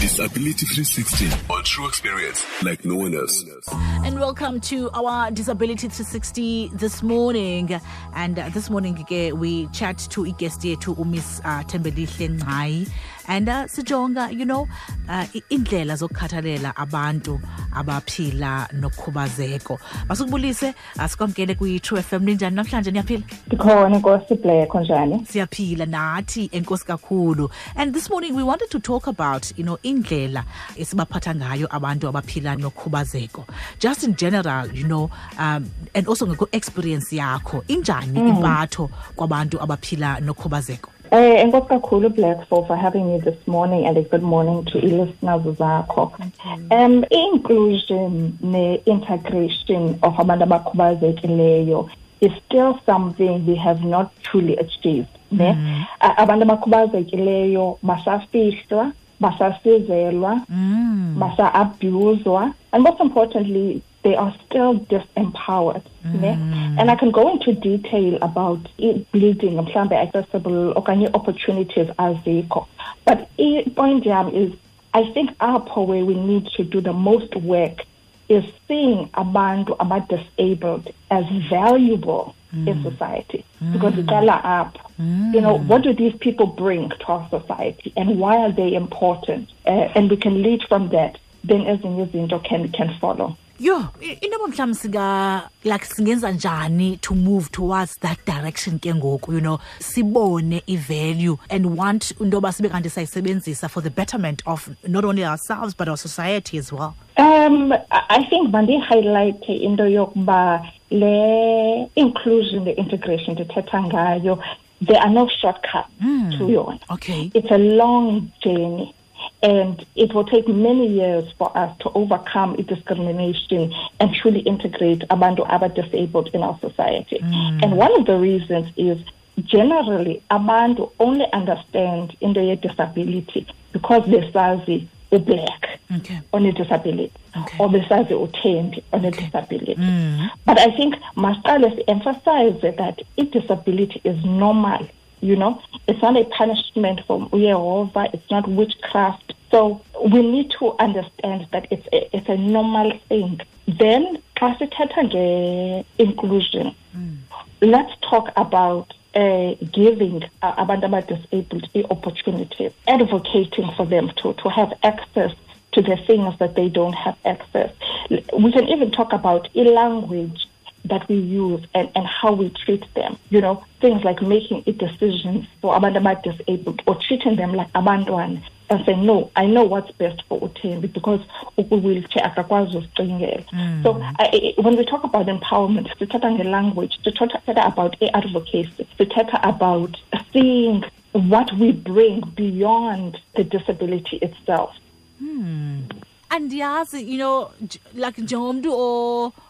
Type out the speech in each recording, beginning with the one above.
Disability 360 on true experience like no one else. And welcome to our Disability 360 this morning. And uh, this morning we chat to a guest yethu uMiss uh, Tembelihle and uh, sijonga you know uh, zokukhathalela abantu abaphila nokhubazeko. Masukubulise asikwamkele kwi True FM ninjani? Namhlanje niyaphila? ndikhona inkosi ibhlekho njani siyaphila nathi enkosi kakhulu. And this morning we wanted to talk about you know indlela esibaphatha ngayo abantu abaphila nokhubazeko. Just in general you know um, and also ngekwe-experience yakho. Injani impatho kwabantu abaphila nokhubazeko Eh enkosi kakhulu Black for for having me this morning and a good morning to listeners zakho. Um inclusion ne integration of abantu abakhubazekileyo is still something we have not truly achieved. Ne? A- Abantu abakhubazekileyo basafihlwa, basasizelwa, basa-abuswa, and most importantly, they are still disempowered. ne? Mm. And I can go into detail about it bleeding, mhlambe accessible okanye opportunities azikho. But i- point yam is, I think apho where we need to do the most work is seeing abantu abadisabled as valuable mm. in society. Mm. Because iqala apho you know what do these people bring to our society and why are they important? Uh, and we can lead from that. Then ezinye izinto can can follow yo i- into yoba mhlawumbi singa like singenza njani to move towards that direction ke ngoku you know sibone i-value and want into yoba sibe kanti sayisebenzisa for the betterment of not only ourselves but our society as well Um, I think mandihighlight into yokuba le inclusion, the integration ndithetha ngayo, there are no shortcuts to yona. okay It's a long journey. And it will take many years for us to overcome discrimination and truly integrate abantu aba disabled in our society. Mm. And one of the reasons is generally abantu only understand into ye disability because they besazi black okay on a disability Okay. or besazi uthembi on a disability. Mm. But I think masiqale emphasize that a disability is normal. You know, it's not a punishment from Jehovah. It's not witchcraft. So we need to understand that it's a, it's a normal thing. Then, sithetha nge-inclusion, let's talk about uh, giving uh, abantu abadisabled i-opportunities, advocating for them to, to have access to the things that they don't have access. We can even talk about language that we use and, and how we treat them. You know, things like making a decisions for abantu abadisabled or treating them like abantwana and saying, no, I know what's best for Utembi because ukwi-wheelchair akakwazi uzicingela. Hmm. So I, when we talk about empowerment, sithetha nge-language, sithetha about advocacy, sithetha about seeing what we bring beyond the disability itself. Hmm. Andiyazi you know like njengomntu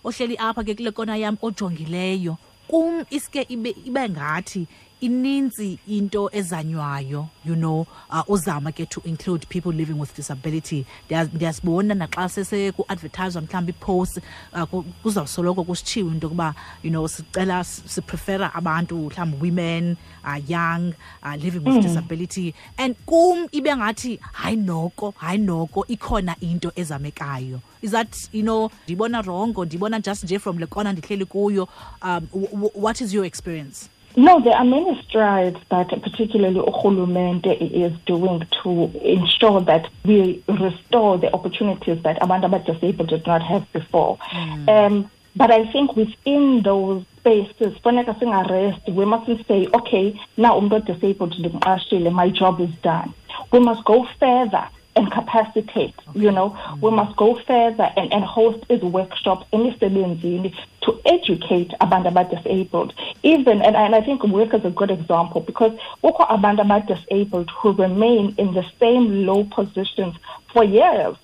ohleli apha ke kule kona yam ojongileyo kum iske ibe ngathi ininzi into ezanywayo you know uh, uzama ke to include people living with disability. Ndiyasibona naxa sesekuadvertiswa mhlawumbi ipost uh, ku- kuzawusoloko kusitshiwo into yokuba you know sicela siprefera abantu mhlawumbi women uh, young uh, living with disability. And kum ibe ngathi hayi noko hayi noko ikhona into ezamekayo. Is that you know ndibona rongo ndibona just nje from le kona ndihleli kuyo? Um, what is your experience No, there are many strides that particularly Uhulumente is doing to ensure that we restore the opportunities that abantu abadisabled did not have before. Um, but I think within those spaces, for funeka singarest, we mustn't say, okay, now umuntu disabled ndimqashile, my job is done. We must go further and capacitate, you know. We must go further and, and host these workshops emisebenzini to educate abantu abadisabled. Even, and, and I think work is a good example because kukho abantu abadisabled who remain in the same low positions for years.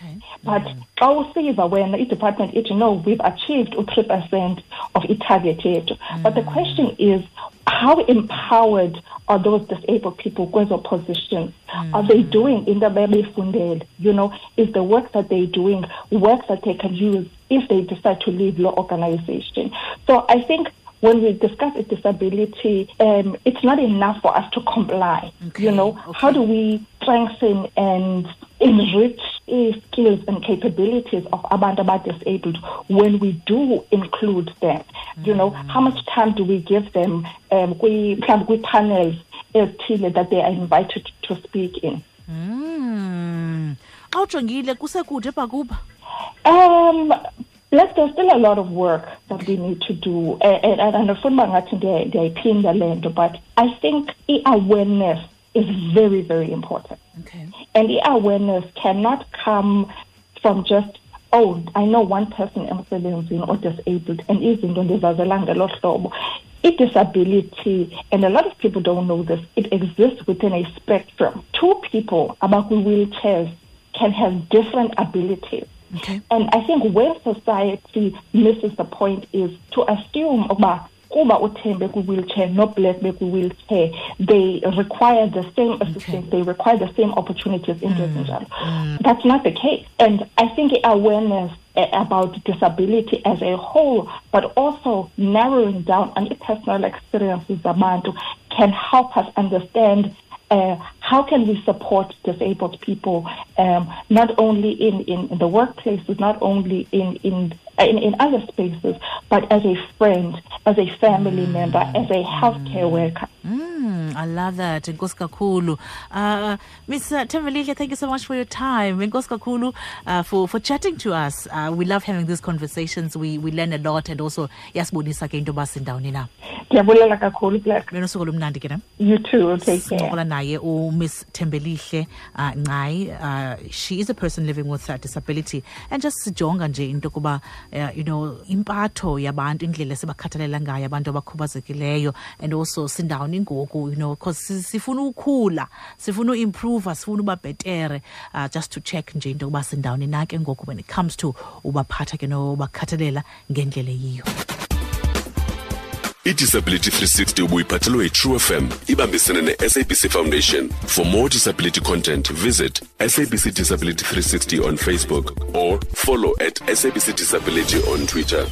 But xa usiva wena i-department ithi no, we've achieved u-3 percent of i-target yethu. But the mm. question is, how empowered are those disabled people kwezo positions? Are they mm. doing in the very bebeyifundele? You know, is the work that they're doing work that they can use if they decide to leave your organization? So I think when we discuss a disability, um, it's not enough for us to comply. Okay, You know, how do we strengthen and enrich the skills and capabilities of abantu abadisabled when we do include them you know how much time do we give them um kwi mhlawumbi kwi-panels ezithile that they are invited to speak in Mm. Xa ujongile kusekude pha kuba. Um, there's still a lot of work that we need to do. Eh, eh, and, and, and andifuna ngathi ndiya- ndiyayiphinda le nto, but I think i-awareness is very, very important. Okay. And i-awareness cannot come from just, oh, I know one person emsebenzini or disabled and izinto ndizazela ngelo hlobo. I-disability, and a lot of people don't know this, it exists within a spectrum. Two people about wheelchairs can have different abilities. Okay. And I think where society misses the point is to assume about kuba uthembe kwi-wheelchair no-black bekwi-wheelchair they require the same assistance they require the same opportunities into ezinjalo that's not the case. And i think awareness uh, about disability as a whole but also narrowing down on personal experiences zabantu can help us understand uh, how can we support disabled people um, not only in, in, in the workplaces, not only in, in, in, in other spaces, but as a friend, as a family member, as a healthcare worker. Mm, I love that. Nkosi kakhulu. Uh, Miss uh, thank you so much for your time. Nkosi kakhulu uh, for, for chatting to us. Uh, we love having these conversations. We, we learn a lot and also yasibonisa ke into yoba sindawuni na. Ndiyabulela kakhulu, Black. Benosuku olumnandi ke nam. You too. Take care. sincokola naye umiss thembelihle uh, ncayi uh, she is a person living with uh, disability and just sijonga nje into yokuba uh, you know impatho yabantu indlela esibakhathalela ngayo abantu abakhubazekileyo and also sindawuni ngoku you know because si- sifuna ukhula sifuna uimprova sifuna uba bhetere uh, just to check nje into yokuba sindawuni na ke ngoku when it comes to ubaphatha ke nobakhathalela ngendlela eyiyo. Idisability 360 ubuyiphathelwe yitrue fm ibambisene ne-sabc foundation. For more disability content visit sabc disability 360 on facebook or follow at sabc disability on twitter